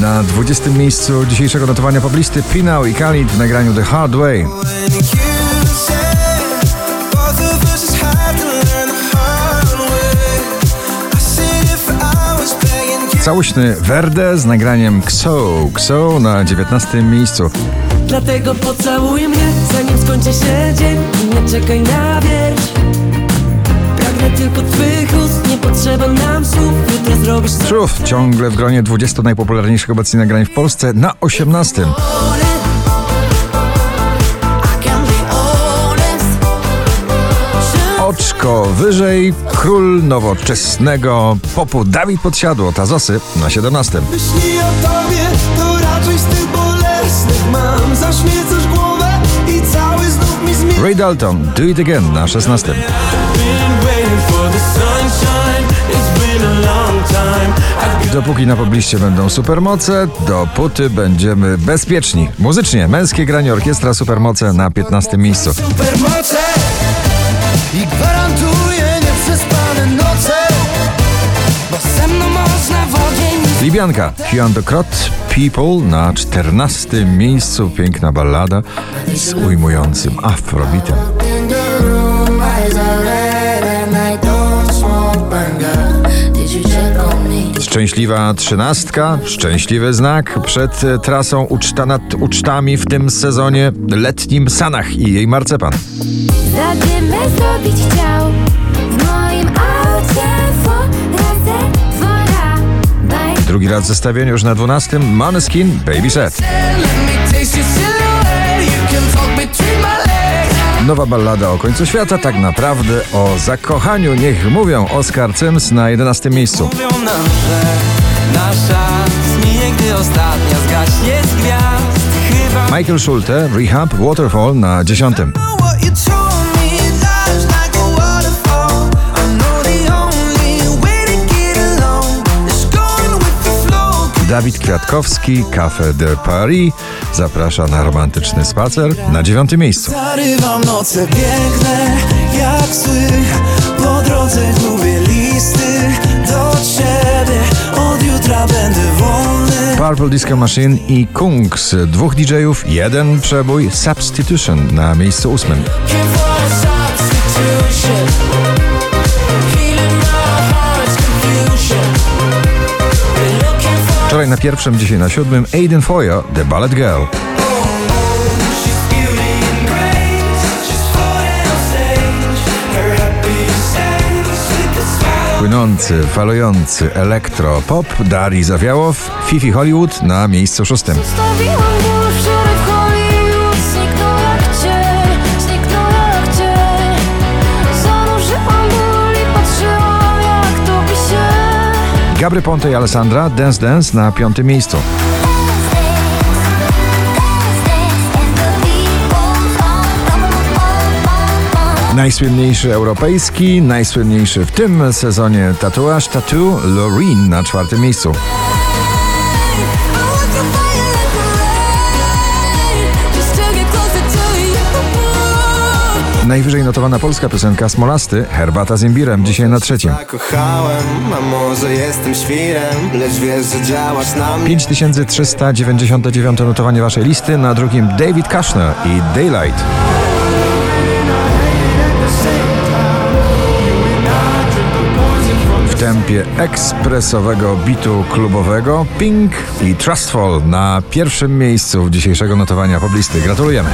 Na 20. miejscu dzisiejszego notowania poblisty Pinał i Khalid w nagraniu The Hard Way. Całośny Verde z nagraniem Xo, Xo na 19. miejscu. Dlatego pocałuj mnie, zanim skończy się dzień nie czekaj na wiersz Pragnę tylko twych ust, nie potrzeba nam słów Truth ciągle w gronie 20 najpopularniejszych obecnie nagrań w Polsce na 18. Oczko wyżej, król nowoczesnego popu Dawid Podsiadło, Tazosy na 17. Myśli o tobie, to raczej z tych bolesnych mam Zaśmiecasz głowę i cały znów mi zmienia Ray Dalton, Do It Again na 16. Dopóki na pobliście będą supermoce, dopóty będziemy bezpieczni. Muzycznie, męskie granie orkiestra Supermoce na 15 miejscu. Supermoce i gwarantuję nieprzespane noce Bo ze mną można w ogień Libianka, Huan de Krot, People na 14 miejscu. Piękna ballada z ujmującym afrobitem. Szczęśliwa trzynastka, szczęśliwy znak przed e, trasą uczta nad ucztami w tym sezonie letnim Sanach i jej marcepan. Zadymę zrobić chciał W moim aucie dwora Drugi raz zestawienie już na 12. Maneskin, Baby Set. Nowa ballada o końcu świata, tak naprawdę o zakochaniu. Niech mówią Oscar Sims na 11 miejscu. Mówią nam, że nasza zmije, gdy ostatnia zgaśnie z gwiazd Chyba Michael Schulte, Rehab, Waterfall na 10. Dawid Kwiatkowski, Café de Paris. Zaprasza na romantyczny spacer na 9 miejscu. Zarywam noce piękne jak sły Po drodze gubię listy do ciebie. Od jutra będę wolny. Purple Disco Machine i Kungs, dwóch DJ-ów, jeden przebój, Substitution na miejscu ósmym. Wczoraj na pierwszym, dzisiaj na siódmym Aiden Foyer, The Ballet Girl. Płynący, falujący elektro-pop Dari Zawiałow, Fifi Hollywood na miejscu szóstym. Gabry Ponte i Alessandra, Dance Dance na piątym miejscu. Najsłynniejszy europejski, najsłynniejszy w tym sezonie tatuaż Tattoo Loreen na czwartym miejscu. Najwyżej notowana polska piosenka Smolasty, Herbata z imbirem, dzisiaj na trzecim. Zakochałem, a może jestem świrem Lecz wiesz, że działasz na mnie 5399 notowanie waszej listy, na drugim David Kushner i Daylight. W tempie ekspresowego bitu klubowego Pink i Trustful na pierwszym miejscu dzisiejszego notowania poblisty. Gratulujemy.